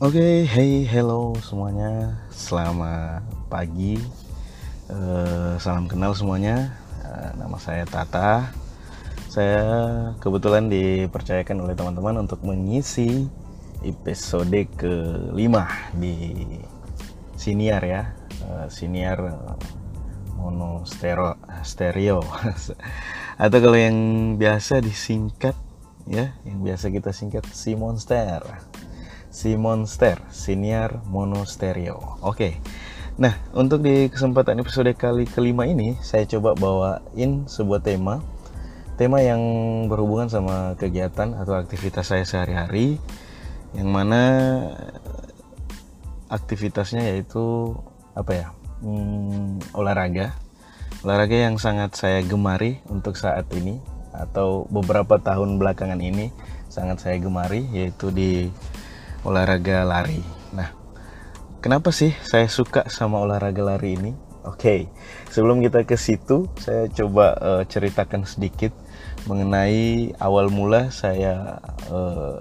Oke, hey, hello semuanya. Selamat pagi. Eh, salam kenal semuanya. Eh, nama saya Tata. Saya kebetulan dipercayakan oleh teman-teman untuk mengisi episode kelima di siniar ya. Eh, siniar mono stereo, stereo. atau kalau yang biasa disingkat ya, yang biasa kita singkat si monster si monster siniar mono stereo oke. Nah untuk di kesempatan episode kali kelima ini saya coba bawain sebuah tema. Tema yang berhubungan sama kegiatan atau aktivitas saya sehari-hari yang mana aktivitasnya yaitu apa ya hmm, olahraga. Olahraga yang sangat saya gemari untuk saat ini atau beberapa tahun belakangan ini sangat saya gemari yaitu di olahraga lari. Nah, kenapa sih saya suka sama olahraga lari ini? Oke, sebelum kita ke situ, saya coba uh, ceritakan sedikit mengenai awal mula saya uh,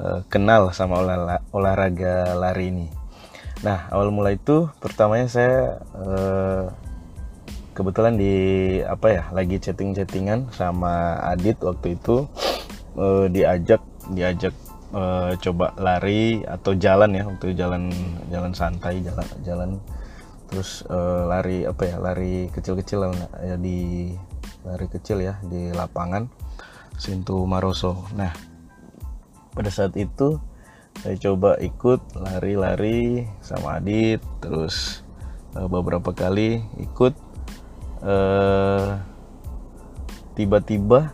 uh, kenal sama olah, olahraga lari ini. Nah, awal mula itu pertamanya saya uh, kebetulan di apa ya, lagi chatting-chattingan sama Adit waktu itu uh, diajak diajak uh, coba lari atau jalan ya untuk jalan jalan santai jalan jalan. Terus uh, lari apa ya lari kecil-kecil ya di lari kecil ya di lapangan Sintu Maroso. Nah pada saat itu saya coba ikut lari-lari sama Adit. Terus uh, beberapa kali ikut tiba-tiba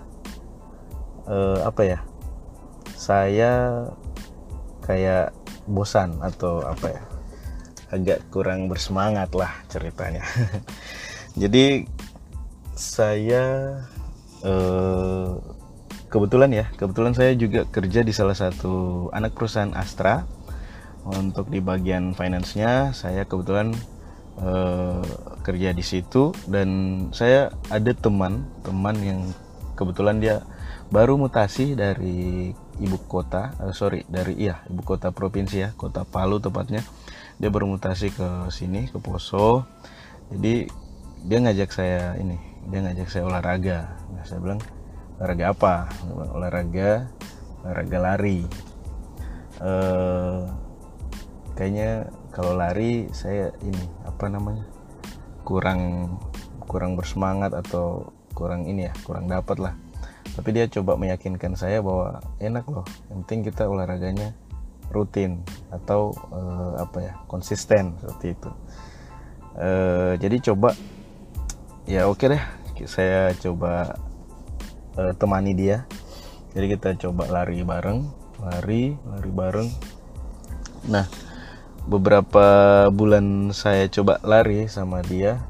uh, apa ya saya kayak bosan atau apa ya? Agak kurang bersemangat lah ceritanya. Jadi saya eh, kebetulan ya kebetulan saya juga kerja di salah satu anak perusahaan Astra. Untuk di bagian finance-nya saya kebetulan eh, kerja di situ dan saya ada teman teman yang kebetulan dia baru mutasi dari ibu kota uh, sorry dari iya ibu kota provinsi ya kota Palu tepatnya. Dia bermutasi ke sini ke Poso. Jadi dia ngajak saya ini dia ngajak saya olahraga. Nah saya bilang olahraga apa? Olahraga olahraga lari. Uh, kayaknya kalau lari saya ini apa namanya kurang kurang bersemangat atau kurang ini ya kurang dapat lah. Tapi dia coba meyakinkan saya bahwa enak loh yang penting kita olahraganya rutin atau uh, apa ya konsisten seperti itu. Uh, jadi coba ya oke okay deh saya coba uh, temani dia. Jadi kita coba lari bareng lari lari bareng. Nah beberapa bulan saya coba lari sama dia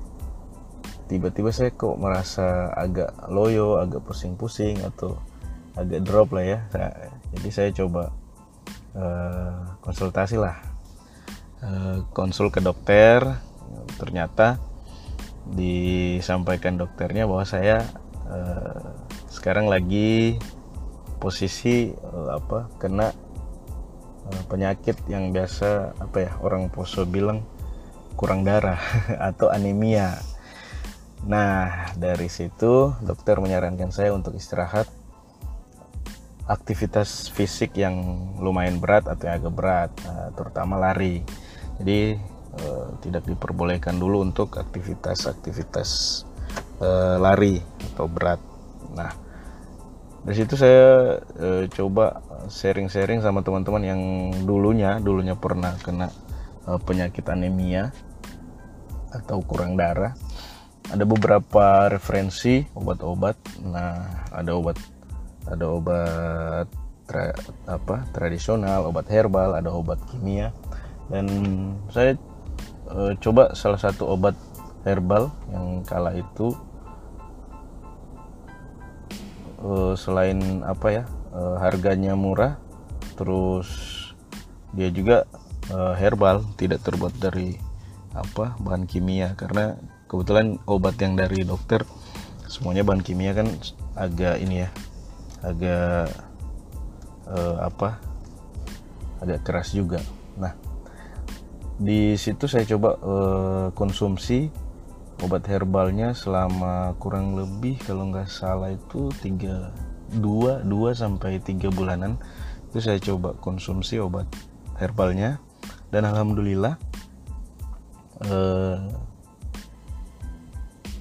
tiba-tiba saya kok merasa agak loyo agak pusing-pusing atau agak drop lah ya. Jadi saya coba uh, konsultasi lah. Uh, konsul ke dokter. Ternyata disampaikan dokternya bahwa saya uh, sekarang lagi posisi uh, apa kena uh, penyakit yang biasa apa ya orang poso bilang kurang darah atau anemia Nah, dari situ dokter menyarankan saya untuk istirahat aktivitas fisik yang lumayan berat atau yang agak berat, nah, terutama lari. Jadi eh, tidak diperbolehkan dulu untuk aktivitas-aktivitas eh, lari atau berat. Nah, dari situ saya eh, coba sharing-sharing sama teman-teman yang dulunya dulunya pernah kena eh, penyakit anemia atau kurang darah ada beberapa referensi obat-obat. Nah ada obat ada obat tra, apa tradisional obat herbal ada obat kimia. Dan saya e, coba salah satu obat herbal yang kala itu e, selain apa ya e, harganya murah terus dia juga e, herbal tidak terbuat dari apa bahan kimia. Karena kebetulan obat yang dari dokter semuanya bahan kimia kan agak ini ya agak uh, apa agak keras juga. Nah di situ saya coba uh, konsumsi obat herbalnya selama kurang lebih kalau nggak salah itu tiga dua dua sampai tiga bulanan. Itu saya coba konsumsi obat herbalnya. Dan alhamdulillah eh,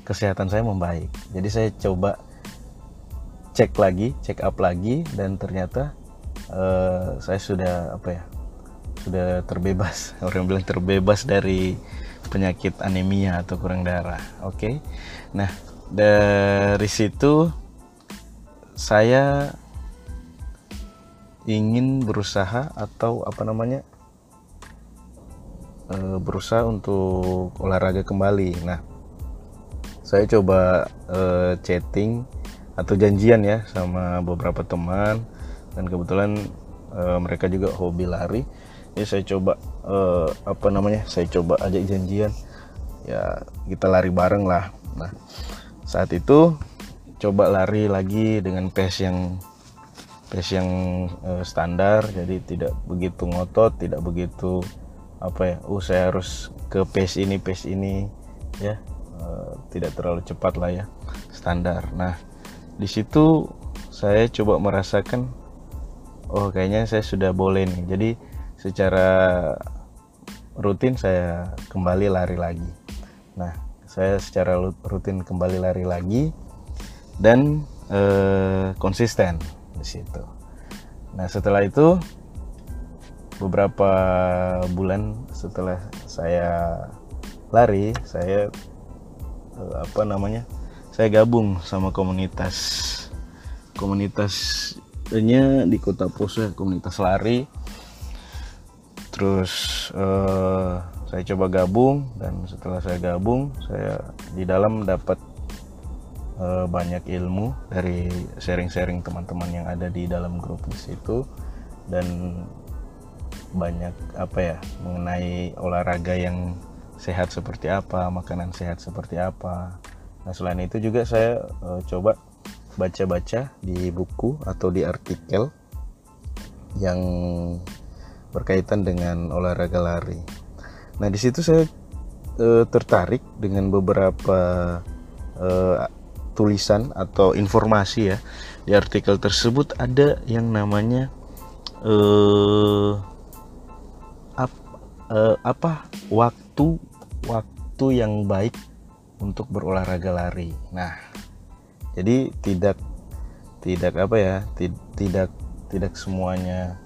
kesehatan saya membaik. Jadi saya coba cek lagi cek up lagi dan ternyata eh, saya sudah apa ya sudah terbebas. Orang bilang terbebas dari penyakit anemia atau kurang darah oke? Okay? nah dari situ saya ingin berusaha atau apa namanya e, berusaha untuk olahraga kembali. Nah saya coba e, chatting atau janjian ya sama beberapa teman. Dan kebetulan e, mereka juga hobi lari. Ya saya coba uh, apa namanya saya coba ajak janjian. Ya kita lari bareng lah. Nah saat itu coba lari lagi dengan pace yang pace yang uh, standar. Jadi tidak begitu ngotot tidak begitu apa ya oh saya harus ke pace ini pace ini ya uh, tidak terlalu cepat lah ya standar nah di situ saya coba merasakan oh kayaknya saya sudah boleh nih jadi secara rutin saya kembali lari lagi. Nah, saya secara rutin kembali lari lagi dan eh, konsisten di situ. Nah, setelah itu beberapa bulan setelah saya lari, saya eh, apa namanya? Saya gabung sama komunitas komunitasnya di Kota Poso, komunitas lari terus uh, saya coba gabung dan setelah saya gabung saya di dalam dapat uh, banyak ilmu dari sharing-sharing teman-teman yang ada di dalam grup di situ dan banyak apa ya mengenai olahraga yang sehat seperti apa makanan sehat seperti apa nah selain itu juga saya uh, coba baca-baca di buku atau di artikel yang berkaitan dengan olahraga lari. Nah, di situ saya e, tertarik dengan beberapa e, tulisan atau informasi ya. Di artikel tersebut ada yang namanya e, ap, e, apa? waktu waktu yang baik untuk berolahraga lari. Nah, jadi tidak tidak apa ya? Tidak tidak semuanya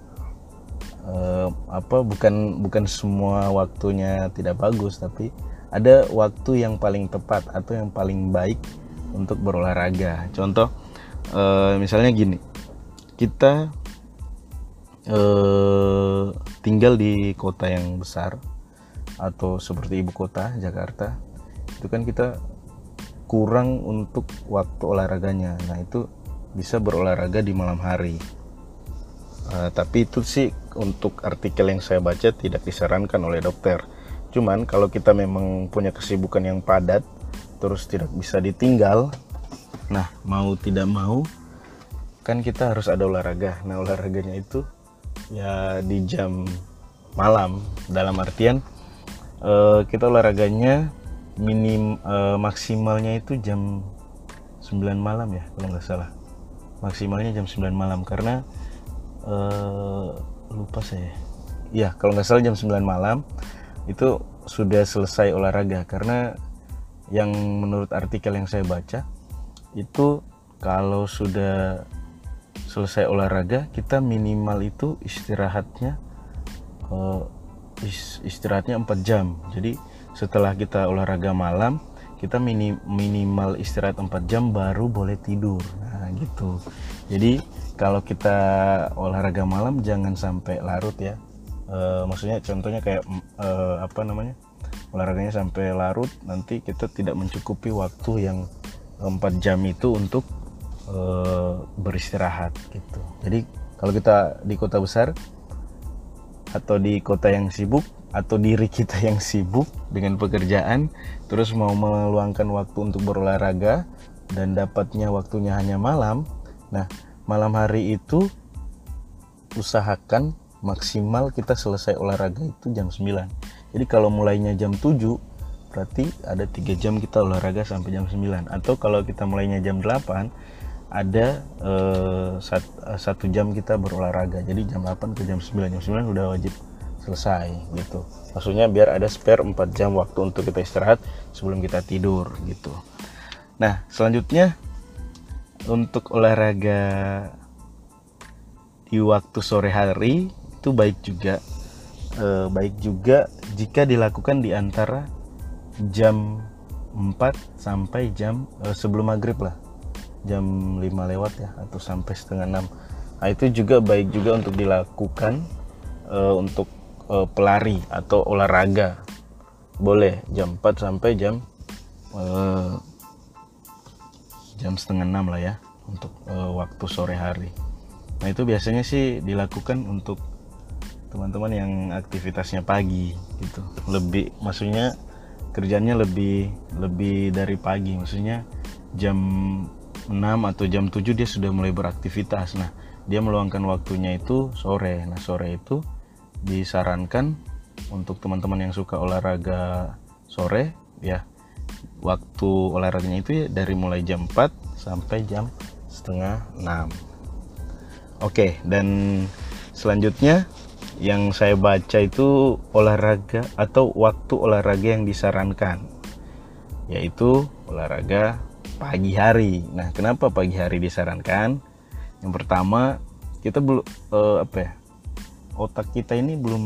uh, apa bukan bukan semua waktunya tidak bagus tapi ada waktu yang paling tepat atau yang paling baik untuk berolahraga contoh uh, misalnya gini kita uh, tinggal di kota yang besar atau seperti ibu kota Jakarta itu kan kita kurang untuk waktu olahraganya. Nah itu bisa berolahraga di malam hari. Uh, tapi itu sih untuk artikel yang saya baca tidak disarankan oleh dokter. Cuman kalau kita memang punya kesibukan yang padat terus tidak bisa ditinggal nah mau tidak mau kan kita harus ada olahraga. Nah olahraganya itu ya di jam malam. Dalam artian uh, kita olahraganya minim uh, maksimalnya itu jam 9 malam ya kalau nggak salah. Maksimalnya jam 9 malam karena uh, lupa saya. Ya kalau nggak salah jam 9 malam itu sudah selesai olahraga karena yang menurut artikel yang saya baca itu kalau sudah selesai olahraga kita minimal itu istirahatnya istirahatnya 4 jam. Jadi setelah kita olahraga malam kita mini, minimal istirahat 4 jam baru boleh tidur. Nah gitu. Jadi kalau kita olahraga malam jangan sampai larut ya. E, maksudnya contohnya kayak e, apa namanya? Olahraganya sampai larut nanti kita tidak mencukupi waktu yang 4 jam itu untuk e, beristirahat gitu. Jadi kalau kita di kota besar atau di kota yang sibuk atau diri kita yang sibuk dengan pekerjaan terus mau meluangkan waktu untuk berolahraga dan dapatnya waktunya hanya malam nah malam hari itu usahakan maksimal kita selesai olahraga itu jam 9 jadi kalau mulainya jam 7 berarti ada tiga jam kita olahraga sampai jam 9 atau kalau kita mulainya jam 8 ada eh, satu jam kita berolahraga. Jadi jam 8 ke jam 9 jam 9 udah wajib selesai gitu. Maksudnya biar ada spare 4 jam waktu untuk kita istirahat sebelum kita tidur gitu. Nah selanjutnya untuk olahraga di waktu sore hari itu baik juga. E, baik juga jika dilakukan di antara jam 4 sampai jam e, sebelum maghrib lah jam 5 lewat ya atau sampai setengah 6 nah itu juga baik juga untuk dilakukan e, untuk e, pelari atau olahraga. Boleh jam 4 sampai jam e, jam setengah 6 lah ya untuk e, waktu sore hari. Nah itu biasanya sih dilakukan untuk teman-teman yang aktivitasnya pagi gitu. Lebih maksudnya kerjanya lebih lebih dari pagi. Maksudnya jam 6 atau jam 7 dia sudah mulai beraktivitas. Nah, dia meluangkan waktunya itu sore. Nah, sore itu disarankan untuk teman-teman yang suka olahraga sore ya waktu olahraganya itu ya dari mulai jam 4 sampai jam setengah 6 Oke, dan selanjutnya yang saya baca itu olahraga atau waktu olahraga yang disarankan yaitu olahraga pagi hari. Nah, kenapa pagi hari disarankan? Yang pertama, kita belum uh, apa ya? Otak kita ini belum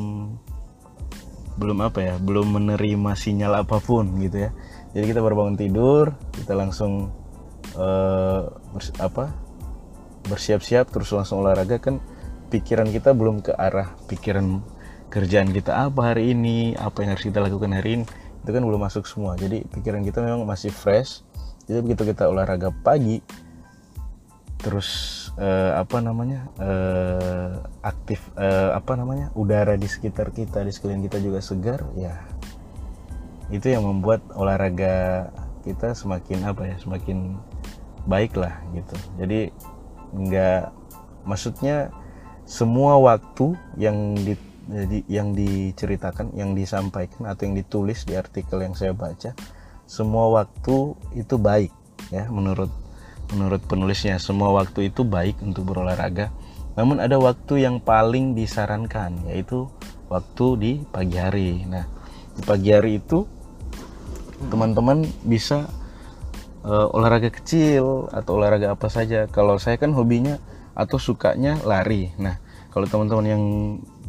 belum apa ya? Belum menerima sinyal apa pun gitu ya. Jadi kita baru bangun tidur, kita langsung uh, apa? bersiap-siap terus langsung olahraga kan pikiran kita belum ke arah pikiran kerjaan kita apa hari ini apa yang harus kita lakukan hari ini itu kan belum masuk semua jadi pikiran kita memang masih fresh jadi begitu kita olahraga pagi terus eh, apa namanya eh, aktif eh, apa namanya udara di sekitar kita di sekeliling kita juga segar ya itu yang membuat olahraga kita semakin apa ya semakin baik lah gitu. Jadi nggak maksudnya semua waktu yang di, yang diceritakan yang disampaikan atau yang ditulis di artikel yang saya baca semua waktu itu baik ya menurut menurut penulisnya semua waktu itu baik untuk berolahraga namun ada waktu yang paling disarankan yaitu waktu di pagi hari nah di pagi hari itu teman-teman bisa uh, olahraga kecil atau olahraga apa saja. Kalau saya kan hobinya atau sukanya lari. Nah, kalau teman-teman yang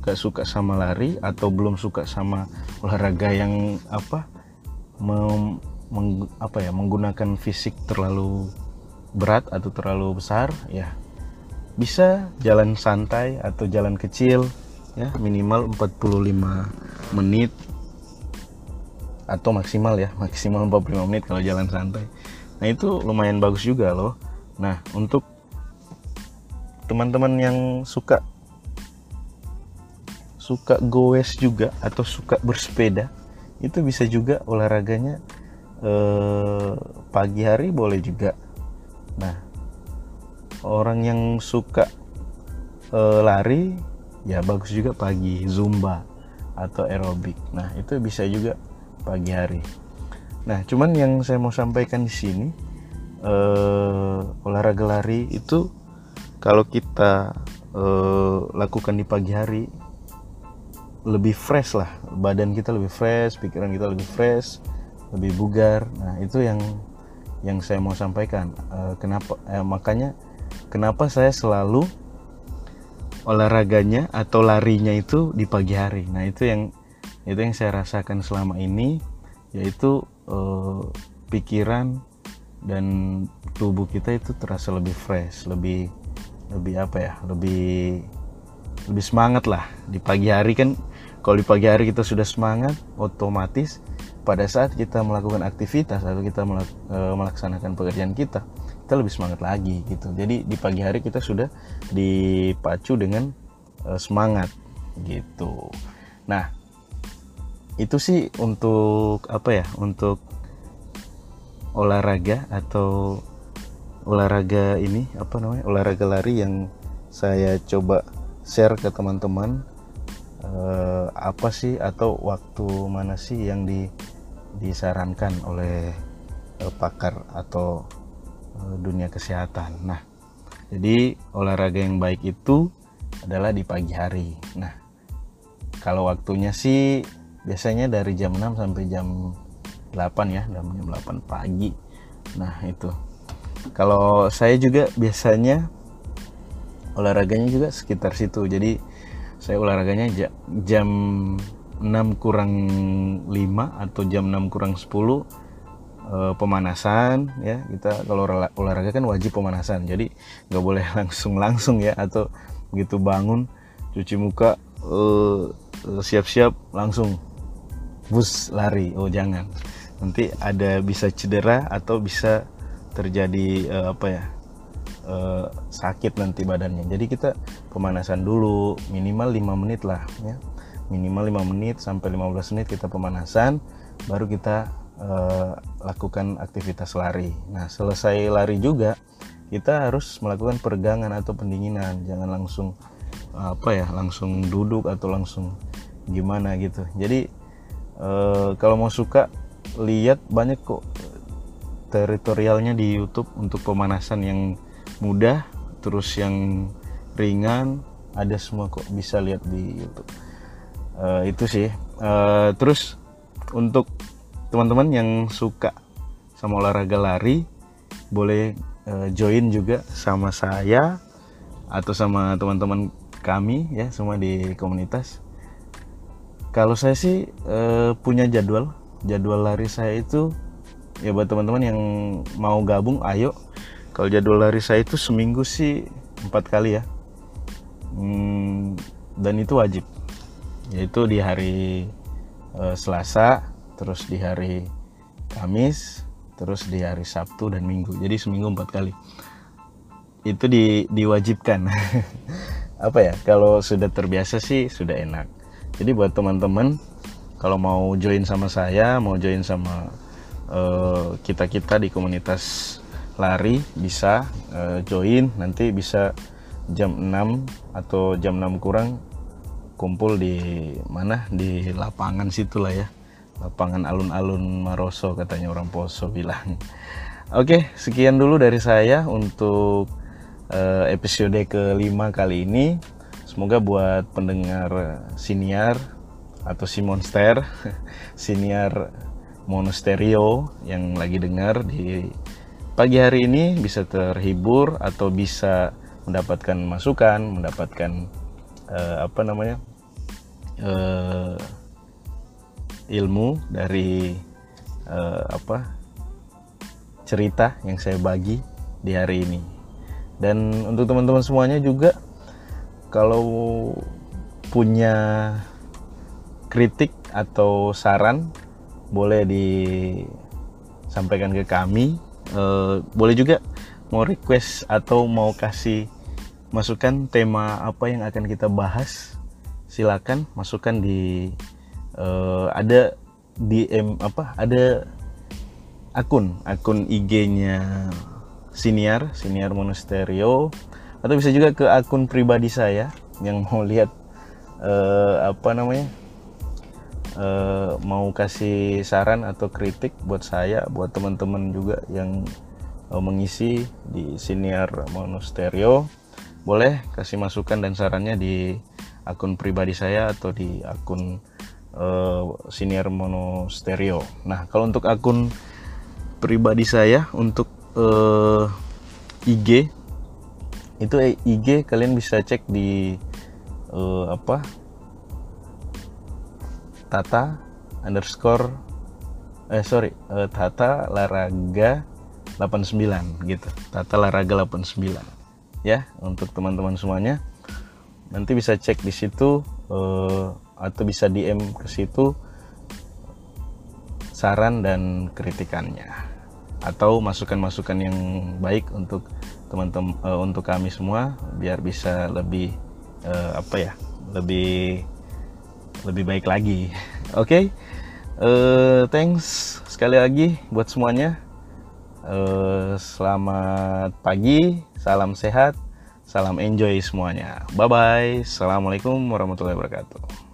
gak suka sama lari atau belum suka sama olahraga yang apa meng, apa ya menggunakan fisik terlalu berat atau terlalu besar, ya bisa jalan santai atau jalan kecil ya minimal 45 menit atau maksimal ya maksimal 45 menit kalau jalan santai Nah itu lumayan bagus juga loh. Nah untuk teman-teman yang suka suka goes juga atau suka bersepeda itu bisa juga olahraganya eh, pagi hari boleh juga. Nah orang yang suka eh, lari ya bagus juga pagi zumba atau aerobik. Nah itu bisa juga pagi hari. Nah, cuman yang saya mau sampaikan di sini eh, olahraga lari itu kalau kita eh, lakukan di pagi hari lebih fresh lah, badan kita lebih fresh, pikiran kita lebih fresh, lebih bugar. Nah, itu yang yang saya mau sampaikan. Eh, kenapa? Eh, makanya kenapa saya selalu olahraganya atau larinya itu di pagi hari. Nah, itu yang itu yang saya rasakan selama ini yaitu uh, pikiran dan tubuh kita itu terasa lebih fresh, lebih lebih apa ya, lebih lebih semangat lah di pagi hari kan. Kalau di pagi hari kita sudah semangat, otomatis pada saat kita melakukan aktivitas atau kita eh, melaksanakan pekerjaan kita, kita lebih semangat lagi gitu. Jadi di pagi hari kita sudah dipacu dengan uh, semangat gitu. Nah, itu sih untuk apa ya untuk olahraga atau olahraga ini apa namanya olahraga lari yang saya coba share ke teman-teman uh, apa sih atau waktu mana sih yang di, disarankan oleh uh, pakar atau uh, dunia kesehatan. Nah, jadi olahraga yang baik itu adalah di pagi hari. Nah, kalau waktunya sih biasanya dari jam 6 sampai jam 8 ya, jam 8 pagi. Nah, itu. Kalau saya juga biasanya olahraganya juga sekitar situ. Jadi saya olahraganya jam 6 kurang 5 atau jam 6 kurang 10 eh, pemanasan ya. Kita kalau olahraga kan wajib pemanasan jadi nggak boleh langsung langsung ya atau begitu bangun cuci muka eh, siap-siap langsung. Bus lari. Oh jangan. Nanti ada bisa cedera atau bisa terjadi apa ya sakit nanti badannya. Jadi kita pemanasan dulu minimal 5 menit lah ya minimal 5 menit sampai 15 menit kita pemanasan baru kita uh, lakukan aktivitas lari. Nah selesai lari juga kita harus melakukan peregangan atau pendinginan. Jangan langsung apa ya langsung duduk atau langsung gimana gitu. Jadi uh, kalau mau suka lihat banyak kok teritorialnya di YouTube untuk pemanasan yang mudah terus yang ringan ada semua kok bisa lihat di YouTube uh, itu sih. Uh, terus untuk teman-teman yang suka sama olahraga lari boleh uh, join juga sama saya atau sama teman-teman kami ya semua di komunitas. Kalau saya sih uh, punya jadwal. Jadwal lari saya itu ya buat teman-teman yang mau gabung ayo. Kalau jadwal lari saya itu seminggu sih empat kali ya. Hmm, dan itu wajib yaitu di hari uh, Selasa terus di hari Kamis terus di hari Sabtu dan Minggu. Jadi seminggu empat kali. Itu di, diwajibkan. Apa ya? Kalau sudah terbiasa sih sudah enak. Jadi buat teman-teman kalau mau join sama saya mau join sama Eh, kita kita di komunitas lari bisa uh, join. Nanti bisa jam 6 atau jam 6 kurang kumpul di mana? Di lapangan situlah ya. Lapangan alun-alun Maroso katanya orang Poso bilang. Oke sekian dulu dari saya untuk uh, episode kelima kali ini. Semoga buat pendengar siniar atau si monster siniar monostereo yang lagi dengar di pagi hari ini bisa terhibur atau bisa mendapatkan masukan, mendapatkan uh, apa namanya uh, ilmu dari uh, apa cerita yang saya bagi di hari ini. Dan untuk teman-teman semuanya juga kalau punya kritik atau saran boleh disampaikan ke kami uh, boleh juga mau request atau mau kasih masukan tema apa yang akan kita bahas silakan masukkan di uh, ada DM apa ada akun akun IG-nya Siniar Siniar Monasterio atau bisa juga ke akun pribadi saya yang mau lihat uh, apa namanya uh, mau kasih saran atau kritik buat saya, buat teman-teman juga yang uh, mengisi di Siniar Monostereo, boleh kasih masukan dan sarannya di akun pribadi saya atau di akun uh, Siniar Monostereo. Nah, kalau untuk akun pribadi saya untuk uh, IG itu IG kalian bisa cek di uh, apa? Tata underscore eh sorry uh, Tata Laraga 89 gitu. Tata Laraga 89 ya untuk teman-teman semuanya nanti bisa cek di situ uh, atau bisa DM ke situ saran dan kritikannya atau masukan-masukan yang baik untuk teman-teman uh, untuk kami semua biar bisa lebih uh, apa ya lebih lebih baik lagi. Oke, okay? uh, thanks sekali lagi buat semuanya. Uh, selamat pagi, salam sehat, salam enjoy semuanya. Bye bye. Assalamualaikum warahmatullahi wabarakatuh.